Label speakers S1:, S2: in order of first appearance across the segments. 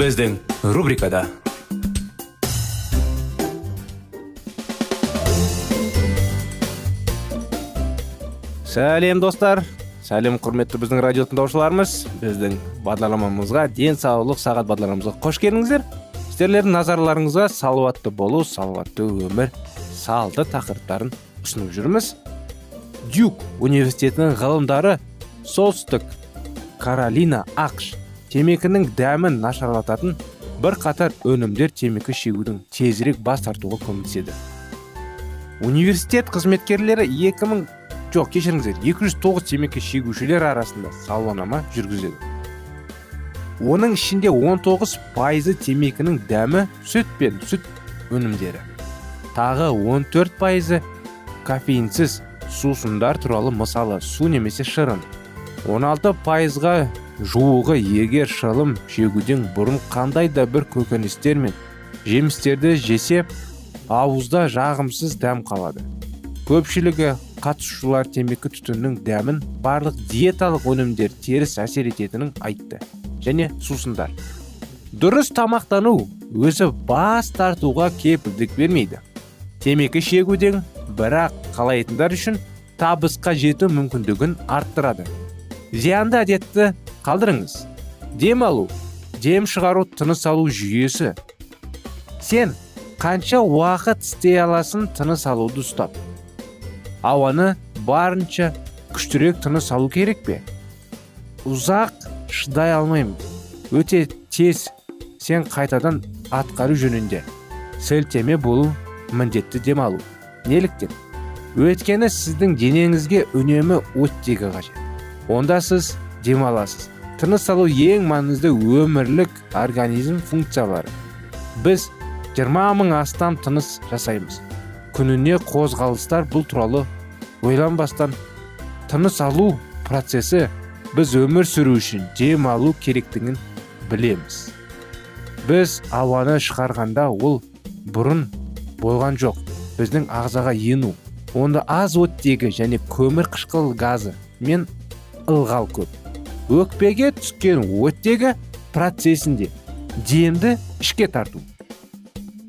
S1: Біздің рубрикада сәлем достар сәлем құрметті біздің радио тыңдаушыларымыз біздің бағдарламамызға денсаулық сағат бағдарламамызға қош келдіңіздер сіздердің назарларыңызға салауатты болу салауатты өмір салты тақырыптарын ұсынып жүрміз дюк университетінің ғылымдары солтүстік каролина ақш темекінің дәмін нашарлататын бір қатар өнімдер темекі шегудің тезірек бас тартуға көмектеседі. Университет қызметкерлері 2000 жоқ кешіріңіздер 209 темекі шегушілер арасында сауалнама жүргізеді. Оның ішінде 19 пайызы темекінің дәмі сүт пен сүт өнімдері. Тағы 14 пайызы кофеинсіз сусындар туралы мысалы су немесе шырын. 16 пайызға жуығы егер шылым шегуден бұрын қандай да бір көкөністер мен жемістерді жесе ауызда жағымсыз дәм қалады. Көпшілігі қатысушылар темекі түтіннің дәмін барлық диеталық өнімдер теріс әсер ететінін айтты және сусындар. Дұрыс тамақтану өзі бас тартуға кепілдік бермейді. Темекі шегуден бірақ қалайтындар үшін табысқа жету мүмкіндігін арттырады. Зиянды әдетті қалдырыңыз. Дем алу дем шығару тыныс алу жүйесі. Сен қанша уақыт істей аласың тыныс алуды ұстап. Ауаны барынша күштірек тыныс алу керек пе? Ұзақ шыдай алмаймын. Өте тез сен қайтадан атқару жөнінде сілтеме болу міндетті демалу неліктен? Өйткені сіздің денеңізге үнемі оттегі қажет. Онда сіз демаласыз. Тыныс алу ең маңызды өмірлік организм функциялары. Біз 20 мың астам тыныс жасаймыз. Күніне қозғалыстар бұл туралы ойланбастан тыныс алу процесі біз өмір сүру үшін дем алу керектігін білеміз. Біз ауаны шығарғанда ол бұрын болған жоқ біздің ағзаға ену онда аз оттегі және көмір қышқыл газы мен ылғал көп. Өкпеге түскен оттегі процесінде демді ішке тарту.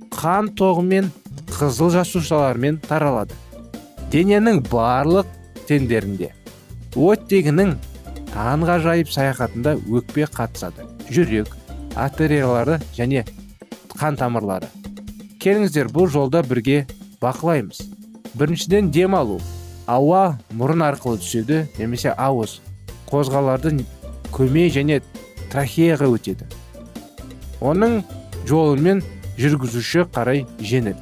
S1: Қан тоғымен қызыл жасушалармен таралады. Дененің барлық тендерінде оттегінің таңғажайып саяхатында өкпе қатысады. Жүрек артериялары және қан тамырлары. Келіңіздер бұл жолда бірге бақылаймыз. Біріншіден дем алу. Ауа мұрын арқылы түседі немесе ауыз қозғалардың көмей және трахеяға өтеді. Оның жолымен жүргізуші қарай жеңіл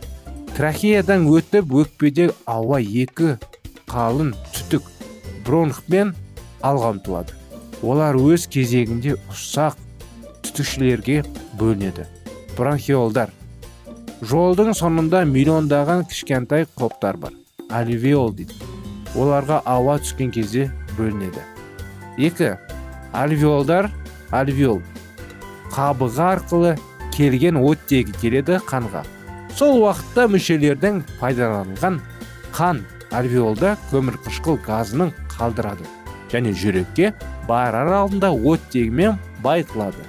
S1: трахеядан өтіп өкпеде ауа екі қалын түтік бронхпен алға ұмтылады олар өз кезегінде ұсақ түтікшілерге бөлінеді. Бронхиолдар. Жолдың соңында миллиондаған кішкентай қоптар бар. Альвеол дейді. Оларға ауа түскен кезде бөлінеді. Екі альвеолдар альвеол. Қабығы арқылы келген оттегі келеді қанға. Сол уақытта мүшелердің пайдаланған қан альвеолда көмірқышқыл газының қалдырады және жүрекке барар алдында оттегімен байытылады.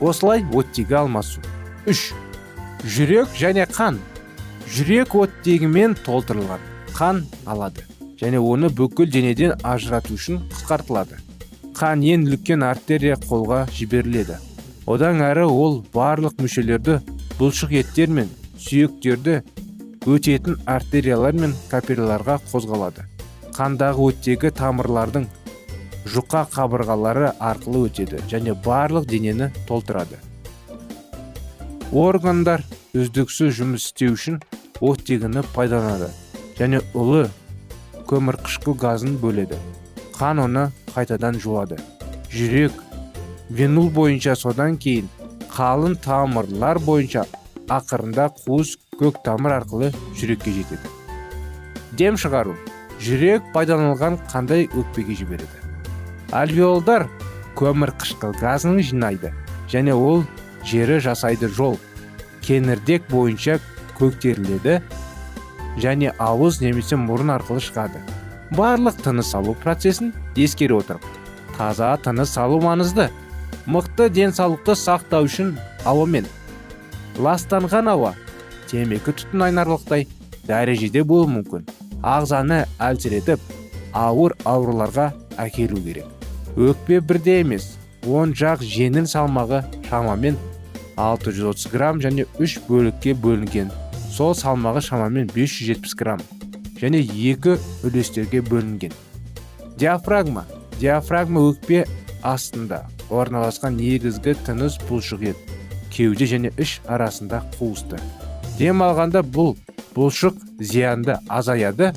S1: Осылай оттегі алмасу. Үш жүрек және қан. Жүрек оттегімен толтырылған қан алады. Және оны бүкіл денеден ажырату үшін қысқартылады. Қан ең үлкен артерия қолға жіберіледі. Одан әрі ол барлық мүшелерді бұлшық еттер мен сүйектерді өтетін артериялар мен капилларларға қозғалады. Қандағы өттегі тамырлардың жұқа қабырғалары арқылы өтеді және барлық денені толтырады. Органдар үздіксіз жұмыс істеу үшін оттегіні пайдаланады және ұлы көмірқышқыл газын бөледі. Қан оны қайтадан жуады. Жүрек. Венул бойынша содан кейін қалың тамырлар бойынша ақырында қуыс көк тамыр арқылы жүрекке жетеді. Дем шығару. Жүрек пайдаланылған қандай өкпеге жібереді? Альвеолдар көмір қышқыл газын жинайды және ол жері жасайды жол. Кеңірдек бойынша көктеріледі және ауыз немесе мұрын арқылы шығады. Барлық тыныс алу процесін ескере отырып таза тыныс алу маңызды. Мықты денсаулықты сақтау үшін ауамен. Ластанған ауа темекі түтін айнарлықтай дәрежеде болуы мүмкін. Ағзаны әлсіретіп ауыр ауруларға әкелу керек. Өкпе бірде емес оң жақ жеңіл салмағы шамамен 630 грамм және үш бөлікке бөлінген. Сол салмағы шамамен 570 грамм және екі үлестерге бөлінген. Диафрагма. Диафрагма өкпе астында орналасқан негізгі тыныс бұлшық ет кеуде және іш арасында қуысты. Дем алғанда бұл бұлшық зиянды азаяды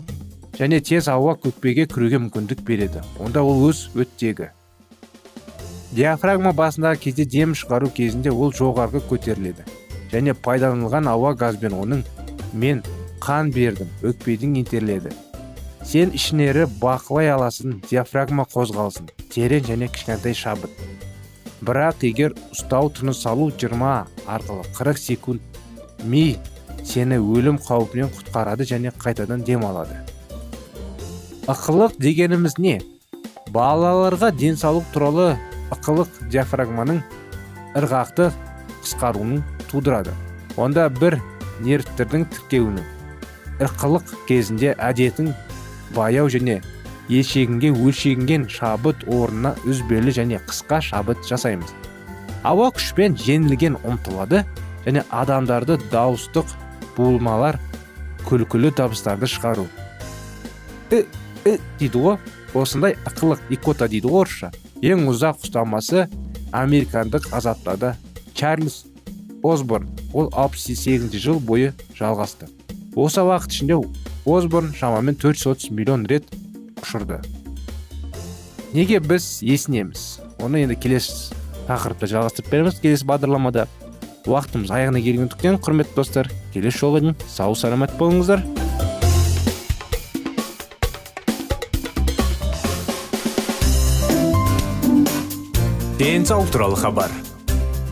S1: және тез ауа көкпеге кіруге мүмкіндік береді. Онда ол өз өттегі. Диафрагма басындағы кезде дем шығару кезінде ол жоғарғы көтеріледі. Және пайдаланылған ауа газбен оның мен қан бердім өкпедің итеріледі сен ішінері бақылай аласың диафрагма қозғалсын терең және кішкентай шабыт. Бірақ егер ұстау тыныс алу 20 арқылы 40 секунд ми сені өлім қаупінен құтқарады және қайтадан дем алады ықылық дегеніміз не? Балаларға денсаулық туралы ықылық диафрагманың ырғақты қысқаруын тудырады. Онда бір нервтердің тіркеуінің ырқылық кезінде әдетін баяу және ешегінге өлшегінген шабыт орнына үзбелі және қысқа шабыт жасаймыз. Ауа күшпен жеңілген ұмтылады және адамдарды дауыстық буылмалар күлкілі дабыстарды шығару. І і дейді ғой осындай ықылық икота дейді ғой орысша. Ең ұзақ ұстамасы американдық азаптада чарльз осборн ол 68 жыл бойы жалғасты. Осы уақыт ішінде осборн шамамен 430 миллион рет ұшырды. Неге біз есінеміз? Оны енді келесі тақырыпта жалғастырып береміз. Келесі бағдарламада уақытымыз аяғына келгендіктен құрметті достар келесі жолға дейін сау саламат болыңыздар.
S2: Денсаулық туралы хабар.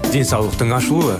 S2: Денсаулықтың ашылуы.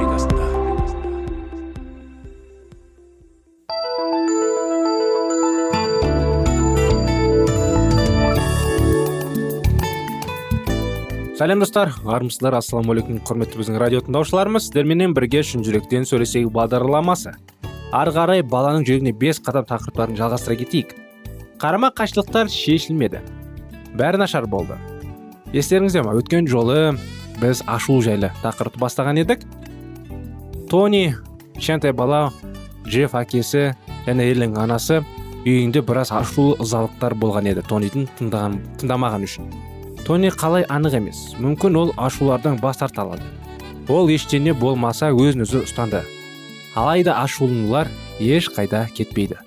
S1: Сәлем достар. Армысыздар ассалаумағалейкум құрметті біздің радио тыңдаушыларымыз. Сіздерменен бірге шын жүректен сөйлесейік бағдарламасы. Ары қарай баланың жүрегіне бес қадам тақырыптарын жалғастыра кетейік. Қарама қайшылықтар шешілмеді. Бәрі нашар болды. Естеріңізде ма? Өткен жолы біз ашу жайлы тақырыпты бастаған едік. Тони кішкентай бала джефф әкесі және эллен анасы үйінде біраз ашулы ызалықтар болған еді тонидің тыңдаған тыңдамаған үшін. Тони қалай анық емес. Мүмкін ол ашулардан бас тарта алады. Ол ештеңе болмаса өзін өзі ұстанды. Алайда ашуланулар ешқайда кетпейді.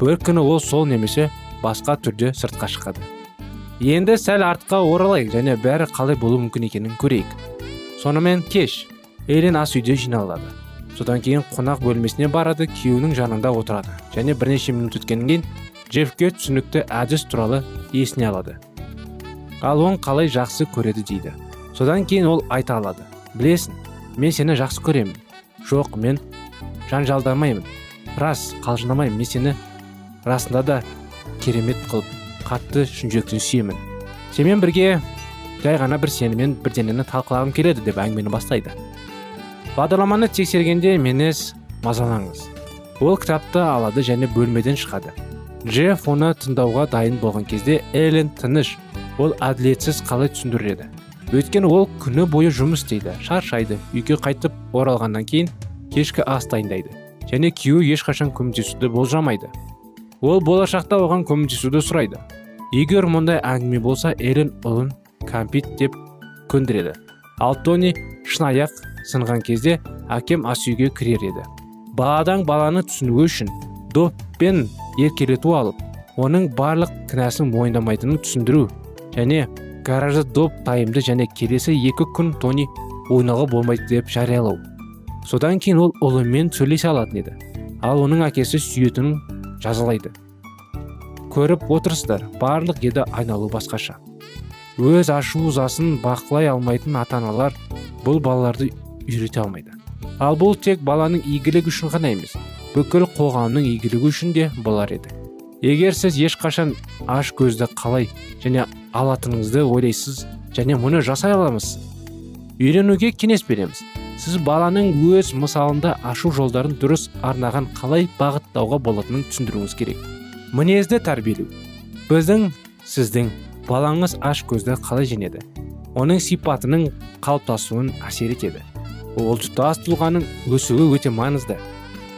S1: Бір күні ол сол немесе басқа түрде сыртқа шығады енді сәл артқа оралайық және бәрі қалай болуы мүмкін екенін көрейік. Сонымен кеш элен ас үйде жиналады. Содан кейін қонақ бөлмесіне барады күйеуінің жанында отырады және бірнеше минут өткеннен кейін джеффке түсінікті әдіс туралы есіне алады. Ал оны қалай жақсы көреді дейді. Содан кейін ол айта алады. Білесің мен сені жақсы көремін. Жоқ мен жанжалдамаймын. Рас қалжыңдамаймын. Мен сені расында да керемет қылып қатты шын жүректен сүйемін. Сенімен бірге жай ғана бір сенімен бірдеңені талқылағым келеді деп әңгімені бастайды. Бағдарламаны тексергенде менес мазалаңыз. Ол кітапты алады және бөлмеден шығады. Джефф оны тыңдауға дайын болған кезде эллен тыныш ол әділетсіз қалай түсіндіреді? Өйткені ол күні бойы жұмыс істейді шаршайды үйге қайтып оралғаннан кейін кешкі ас дайындайды және күйеуі ешқашан көмектесуді болжамайды. Ол болашақта оған көмектесуді сұрайды. Егер мұндай әңгіме болса эллен ұлын кәмпит деп көндіреді. Ал тони шынаяқ сынған кезде әкем ас үйге кірер еді. Баладан баланы түсінуі үшін доппен еркелету алып оның барлық кінәсін мойындамайтынын түсіндіру және гаражда доп тайымды және келесі екі күн тони ойнауға болмайды деп жариялау. Содан кейін ол ұлымен сөйлесе алатын еді. Ал оның әкесі сүйетінін жазалайды. Көріп отырсыздар барлық еді айналу басқаша. Өз ашу ызасын бақылай алмайтын ата аналар бұл балаларды үйрете алмайды. Ал бұл тек баланың игілігі үшін ғана емес бүкіл қоғамның игілігі үшін де болар еді. Егер сіз ешқашан аш көзді қалай және алатыныңызды ойлайсыз және мұны жасай аламыз. Үйренуге кеңес береміз. Сіз баланың өз мысалында ашу жолдарын дұрыс арнаған қалай бағыттауға болатынын түсіндіруіңіз керек. Мінезді тәрбиелеу. Біздің сіздің балаңыз аш көзді қалай жеңеді? Оның сипатының қалыптасуын әсер етеді. Ол тұтас тұлғаның өсуі өте маңызды.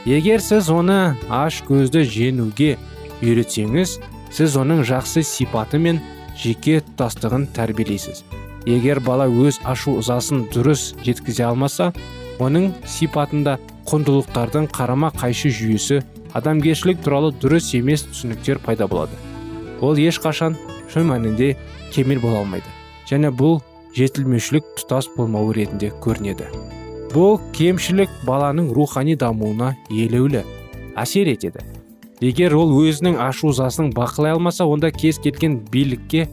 S1: Егер сіз оны аш көзді жеңуге үйретсеңіз сіз оның жақсы сипаты мен жеке тұтастығын тәрбиелейсіз. Егер бала өз ашу ызасын дұрыс жеткізе алмаса оның сипатында құндылықтардың қарама қайшы жүйесі адамгершілік туралы дұрыс емес түсініктер пайда болады. Ол ешқашан шын мәнінде кемел бола алмайды және бұл жетілмеушілік тұтас болмауы ретінде көрінеді. Бұл кемшілік баланың рухани дамуына елеулі әсер етеді. Егер ол өзінің ашу ызасын бақылай алмаса онда кез келген билікке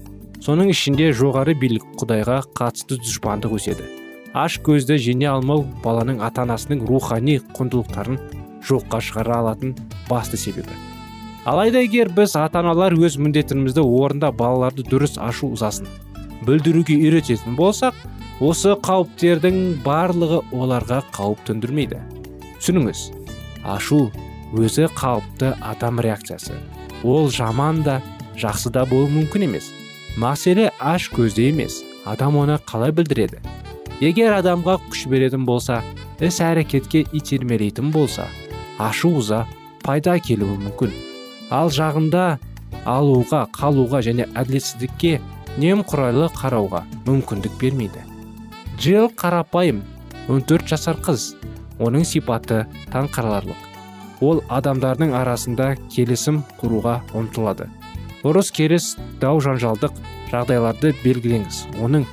S1: соның ішінде жоғары билік құдайға қатысты дұшпандық өседі. Аш көзді жеңе алмау баланың ата анасының рухани құндылықтарын жоққа шығара алатын басты себебі. Алайда егер біз ата аналар өз міндетімізді орында балаларды дұрыс ашу ызасын білдіруге үйрететін болсақ осы қауіптердің барлығы оларға қауіп төндірмейді. Түсініңіз ашу өзі қалыпты адам реакциясы. Ол жаман да жақсы да болуы мүмкін емес. Мәселе аш көзде емес адам оны қалай білдіреді? Егер адамға күш беретін болса іс әрекетке итермелейтін болса ашу ыза пайда келуі мүмкін. Ал жағында алуға қалуға және әділетсіздікке немқұрайлы қарауға мүмкіндік бермейді. Джилл қарапайым 14 жасар қыз. Оның сипаты таңқаларлық. Ол адамдардың арасында келісім құруға ұмтылады. Ұрыс керіс дау жанжалдық жағдайларды белгілеңіз. Оның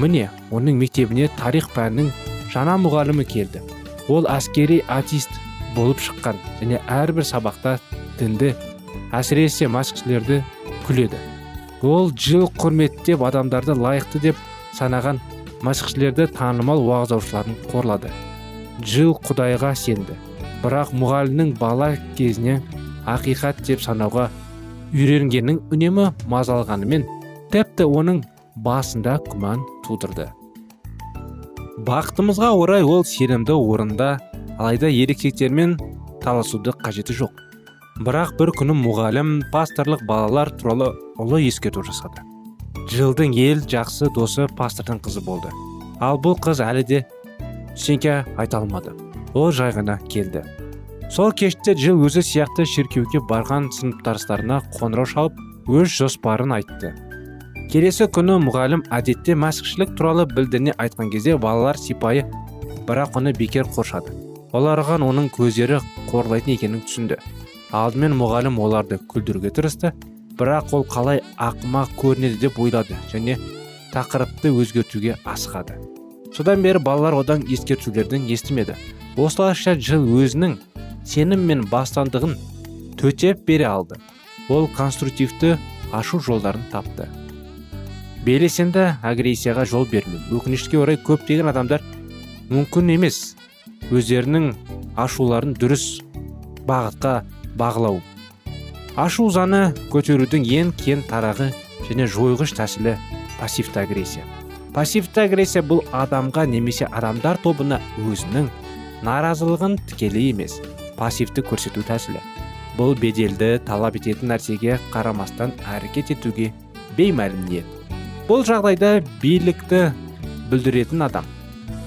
S1: міне оның мектебіне тарих пәнінің жаңа мұғалімі келді. Ол әскери атист болып шыққан және әрбір сабақта дінді әсіресе мас кісілерді күледі. Ол жыл құрметтеп адамдарды лайықты деп санаған мәсіхшілерді танымал уағыздаушыларын қорлады. Жыл құдайға сенді. Бірақ мұғалімнің бала кезіне ақиқат деп санауға үйренгеннің үнемі мазалғанымен тіпті оның басында күмән тудырды. Бақытымызға орай ол сенімді орында алайда ерекшеліктермен таласуды қажеті жоқ. Бірақ бір күні мұғалім пасторлық балалар туралы ұлы ескерту жасады. Жылдың ел жақсы досы пастордың қызы болды. Ал бұл қыз әлі де сенке айта алмады. Ол жай ғана келді. Сол кеште жыл өзі сияқты шіркеуге барған сыныптастарына қоңырау шалып өз жоспарын айтты. Келесі күні мұғалім әдетте мәсіхшілік туралы білдірне айтқан кезде балалар сипайы бірақ оны бекер қоршады. Олар оның көздері қорлайтын екенін түсінді. Алдымен мұғалім оларды күлдіруге тырысты бірақ ол қалай ақымақ көрінеді деп ойлады және тақырыпты өзгертуге асығады. Содан бері балалар одан ескертулерден естімеді. Осылайша жыл өзінің сенім мен бастандығын төтеп бере алды. Ол конструктивті ашу жолдарын тапты. Белсенді агрессияға жол бермеу өкінішке орай көптеген адамдар мүмкін емес өздерінің ашуларын дұрыс бағытқа бағлау ашу заны көтерудің ең кен тарағы және жойғыш тәсілі пассивті агрессия. Пассивті агрессия бұл адамға немесе адамдар тобына өзінің наразылығын тікелей емес пассивті көрсету тәсілі. Бұл беделді талап ететін нәрсеге қарамастан әрекет етуге беймәлім ниет. Бұл жағдайда билікті бүлдіретін адам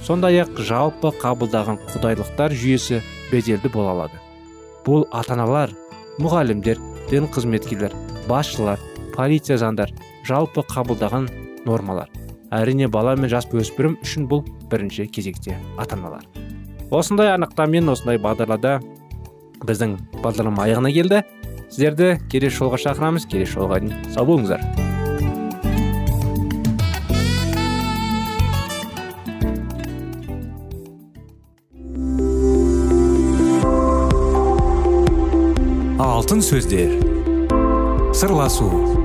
S1: сондай ақ жалпы қабылдаған құдайлықтар жүйесі беделді бола алады. Бұл ата аналар мұғалімдер дін қызметкерлер басшылар полиция зандар жалпы қабылдаған нормалар. Әрине бала мен жасөспірім үшін бұл бірінші кезекте ата аналар осындай анықтамамен осындай бағдарлада біздің бағдарлама аяғына келді. Сіздерді келесі жолға шақырамыз. Келесі жолға дейін сау болыңыздар.
S2: Алтын сөздер. Сырласу.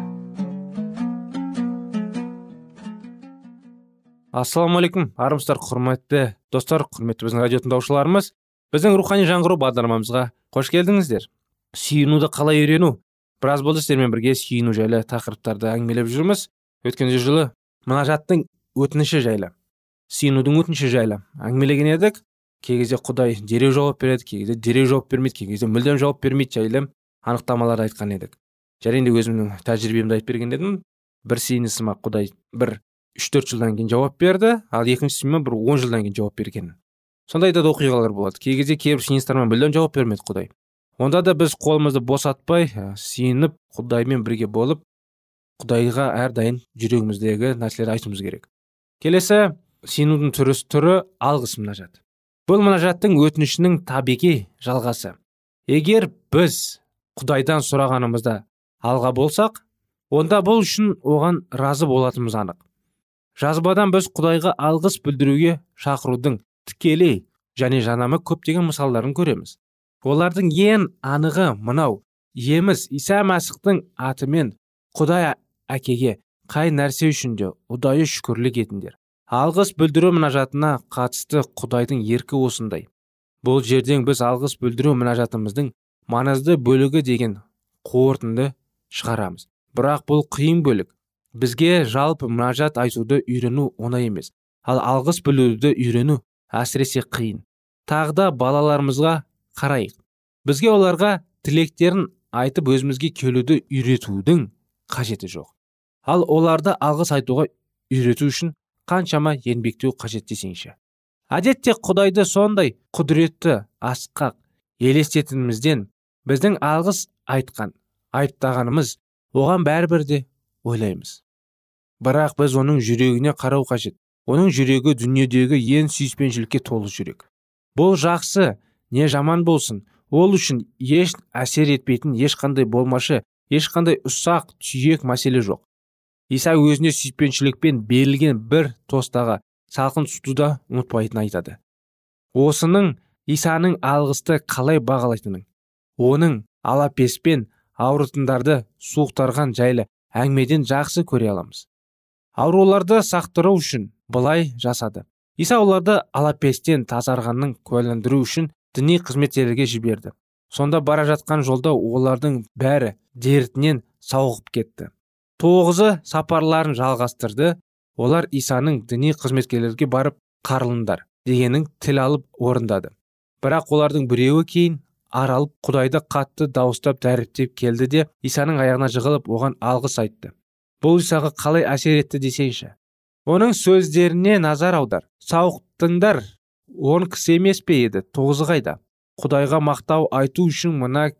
S1: Ассалаумағалейкум армысыздар құрметті достар құрметті біздің радио тыңдаушыларымыз. Біздің рухани жаңғыру бағдарламамызға қош келдіңіздер. Сүйінуді қалай үйрену? Біраз болды сіздермен бірге сүйіну жайлы тақырыптарды әңгімелеп жүрміз. Өткен жылы мұнажаттың өтініші жайлы сүйінудің өтініші жайлы әңгімелеген едік. Кей кезде құдай дереу жауап береді кей кезде дереу жауап бермейді кей кезде мүлдем жауап бермейді жайлы анықтамаларды айтқан едік. Және де өзімнің тәжірибемді айтып берген едім. Бір сиынысыма құдай бір үш төрт жылдан кейін жауап берді ал екіншісіме бір он жылдан кейін жауап берген сондай да оқиғалар болады кей кезде кейбір сиыныстарыма мүлдем жауап бермеді құдай онда да біз қолымызды босатпай сиынып құдаймен бірге болып құдайға әрдайым жүрегіміздегі нәрселерді айтуымыз керек келесі сенудің түрі түрі алғыс мінәжат бұл мінәжаттың өтінішінің табиғи жалғасы егер біз құдайдан сұрағанымызда алға болсақ онда бұл үшін оған разы болатынымыз анық жазбадан біз құдайға алғыс білдіруге шақырудың тікелей және жанама көптеген мысалдарын көреміз. Олардың ең анығы мынау еміз иса мәсіхтің атымен құдай әкеге қай нәрсе үшін де ұдайы шүкірлік етіңдер. Алғыс білдіру мінәжатына қатысты құдайдың еркі осындай. Бұл жерден біз алғыс білдіру мінәжатымыздың маңызды бөлігі деген қорытынды шығарамыз. Бірақ бұл қиын бөлік. Бізге жалпы мінәжат айтуды үйрену оңай емес. Ал алғыс білуді үйрену әсіресе қиын. Тағы да балаларымызға қарайық. Бізге оларға тілектерін айтып өзімізге келуді үйретудің қажеті жоқ. Ал оларды алғыс айтуға үйрету үшін қаншама еңбектеу қажет десеңші. Әдетте құдайды сондай құдіретті асқақ елестетінімізден біздің алғыс айтқан айыптағанымыз оған бәрібір де ойлаймыз. Бірақ біз оның жүрегіне қарау қажет. Оның жүрегі дүниедегі ең сүйіспеншілікке толы жүрек. Бұл жақсы не жаман болсын. Ол үшін еш әсер етпейтін ешқандай болмашы ешқандай ұсақ түйек мәселе жоқ. Иса өзіне сүйіспеншілікпен берілген бір тостағы салқын суды да ұмытпайтынын айтады. Осының исаның алғысты қалай бағалайтынын оның алапеспен ауыртындарды суықтарған жайлы әңгімеден жақсы көре аламыз. Ауруларды сақтыру үшін былай жасады. Иса оларды алапестен тазарғанын куәландыру үшін діни қызметкерлерге жіберді. Сонда бара жатқан жолда олардың бәрі дертінен сауығып кетті. Тоғызы сапарларын жалғастырды. Олар исаның діни қызметкерлерге барып қарылыңдар дегенін тіл алып орындады. Бірақ олардың біреуі кейін аралып құдайды қатты дауыстап дәріптеп келді де исаның аяғына жығылып оған алғыс айтты. Бұл исаға қалай әсер етті десеңші? Оның сөздеріне назар аудар. Сауықтыңдар. Он кісі емес пе еді? Тоғызы қайда? Құдайға мақтау айту үшін мына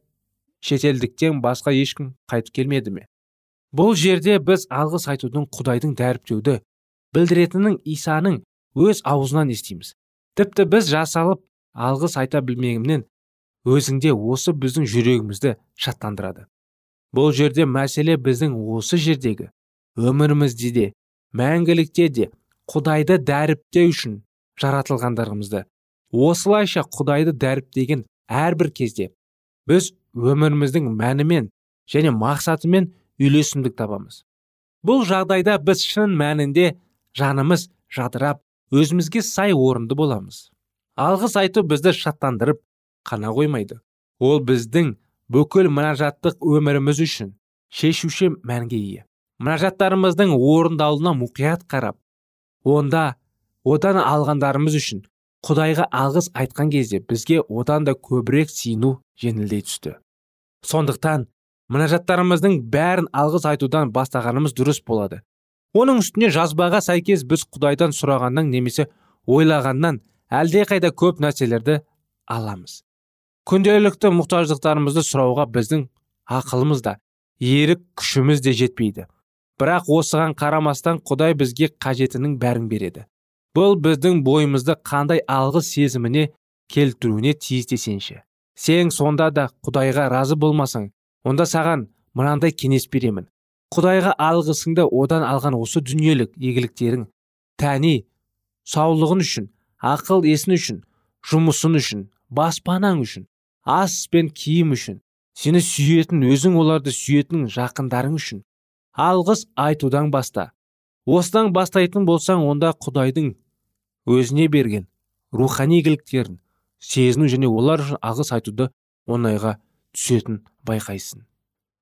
S1: шетелдіктен басқа ешкім қайтып келмеді ме? Бұл жерде біз алғыс айтудың құдайдың дәріптеуді білдіретінін исаның өз аузынан естиміз. Тіпті біз жасалып алғыс айта білмегімнен өзіңде осы біздің жүрегімізді шаттандырады. Бұл жерде мәселе біздің осы жердегі өмірімізде де мәңгілікте де құдайды дәріптеу үшін жаратылғандарымызды. Осылайша құдайды дәріптеген әрбір кезде біз өміріміздің мәнімен және мақсатымен үйлесімдік табамыз. Бұл жағдайда біз шын мәнінде жанымыз жадырап өзімізге сай орынды боламыз. Алғыс айту бізді шаттандырып қана қоймайды. Ол біздің бүкіл мінәжаттық өміріміз үшін шешуші мәнге ие. Мінәжаттарымыздың орындалуына мұқият қарап онда одан алғандарымыз үшін құдайға алғыс айтқан кезде бізге одан да көбірек сиыну жеңілдей түсті. Сондықтан мінәжаттарымыздың бәрін алғыс айтудан бастағанымыз дұрыс болады. Оның үстіне жазбаға сәйкес біз құдайдан сұрағаннан немесе ойлағаннан әлдеқайда көп нәрселерді аламыз. Күнделікті мұқтаждықтарымызды сұрауға біздің ақылымыз да ерік күшіміз де жетпейді. Бірақ осыған қарамастан құдай бізге қажетінің бәрін береді. Бұл біздің бойымызды қандай алғыс сезіміне келтіруіне тиіс десеңші. Сен сонда да құдайға разы болмасаң онда саған мынандай кеңес беремін. Құдайға алғысыңды одан алған осы дүниелік игіліктерің тәни саулығын үшін ақыл есін үшін жұмысын үшін баспанаң үшін ас пен киім үшін сені сүйетін өзің оларды сүйетін жақындарың үшін. Алғыс айтудан баста осыдан бастайтын болсаң онда құдайдың өзіне берген рухани игіліктерін сезіну және олар үшін алғыс айтуды оңайға түсетін байқайсың.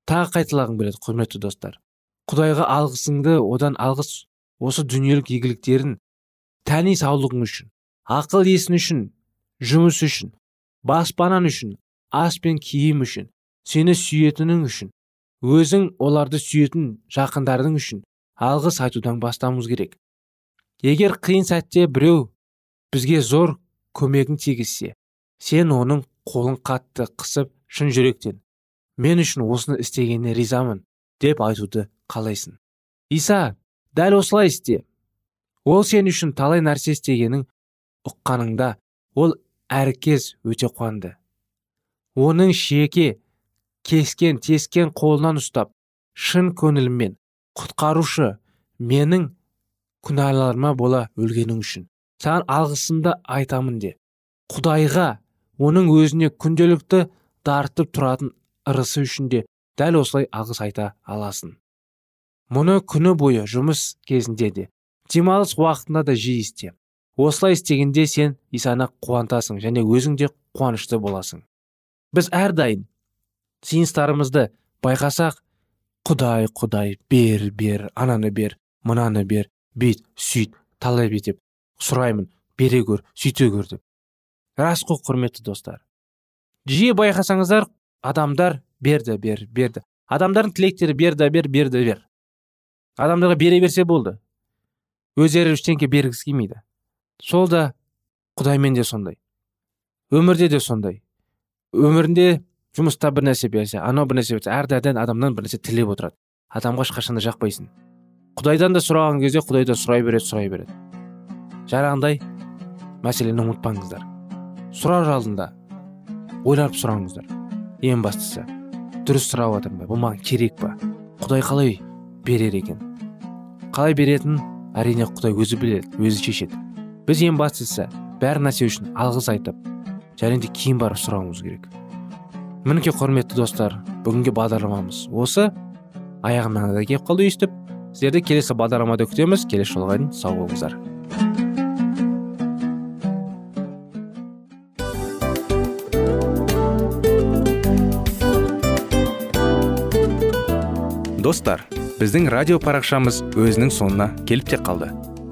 S1: Тағы қайталағым келеді құрметті достар. Құдайға алғысыңды одан алғыс осы дүниелік игіліктерін тәни саулығың үшін ақыл есің үшін жұмыс үшін баспанан үшін ас пен киім үшін сені сүйетінің үшін өзің оларды сүйетін жақындарың үшін алғыс айтудан бастауымыз керек. Егер қиын сәтте біреу бізге зор көмегін тигізсе сен оның қолын қатты қысып шын жүректен мен үшін осыны істегеніне ризамын деп айтуды қалайсың. Иса дәл осылай істе. Ол сен үшін талай нәрсе істегенін ұққаныңда ол әркез өте қуанды. Оның шеке кескен тескен қолынан ұстап шын көңіліммен құтқарушы менің күнәларыма бола өлгенің үшін. Саған алғысымды айтамын де құдайға оның өзіне күнделікті тартып тұратын ырысы үшін де дәл осылай алғыс айта аласың. Мұны күні бойы жұмыс кезінде де демалыс уақытында да жиі істе. Осылай істегенде сен исаны қуантасың және өзің де қуанышты боласың. Біз әрдайым сиыныстарымызды байқасақ құдай құдай бер бер ананы бер мынаны бер бүйт сүйт талай деп сұраймын бере көр сүйте көр деп. Рас қой құрметті достар. Жиі байқасаңыздар адамдар берді бер берді адамдардың тілектері берді бер берді бер. Адамдарға бере берсе болды. Өздері ештеңке бергісі келмейді. Сол да құдаймен де сондай. Өмірде де сондай. Өмірінде жұмыста бір нәрсе берсе анау бір нәрсе берсе әрдайым адамнан бір нәрсе тілеп отырады. Адамға ешқашан да жақпайсың. Құдайдан да сұраған кезде құдайдан сұрай береді сұрай береді. Жаңағындай мәселені ұмытпаңыздар. Сұрар алдында ойланып сұраңыздар. Ең бастысы дұрыс сұрап жатырмын ба? Бұл маған керек па? Құдай қалай берер екен? Қалай беретінін әрине құдай өзі біледі өзі шешеді. Біз ең бастысы бәр нәрсе үшін алғыс айтып және де кейін барып сұрауымыз керек. Мінекей құрметті достар бүгінгі бағдарламамыз осы. Аяғына да келіп қалды өйстіп сіздерді келесі бағдарламада күтеміз. Келесі жолға дейін сау болыңыздар.
S2: Достар біздің радио парақшамыз өзінің соңына келіп те қалды.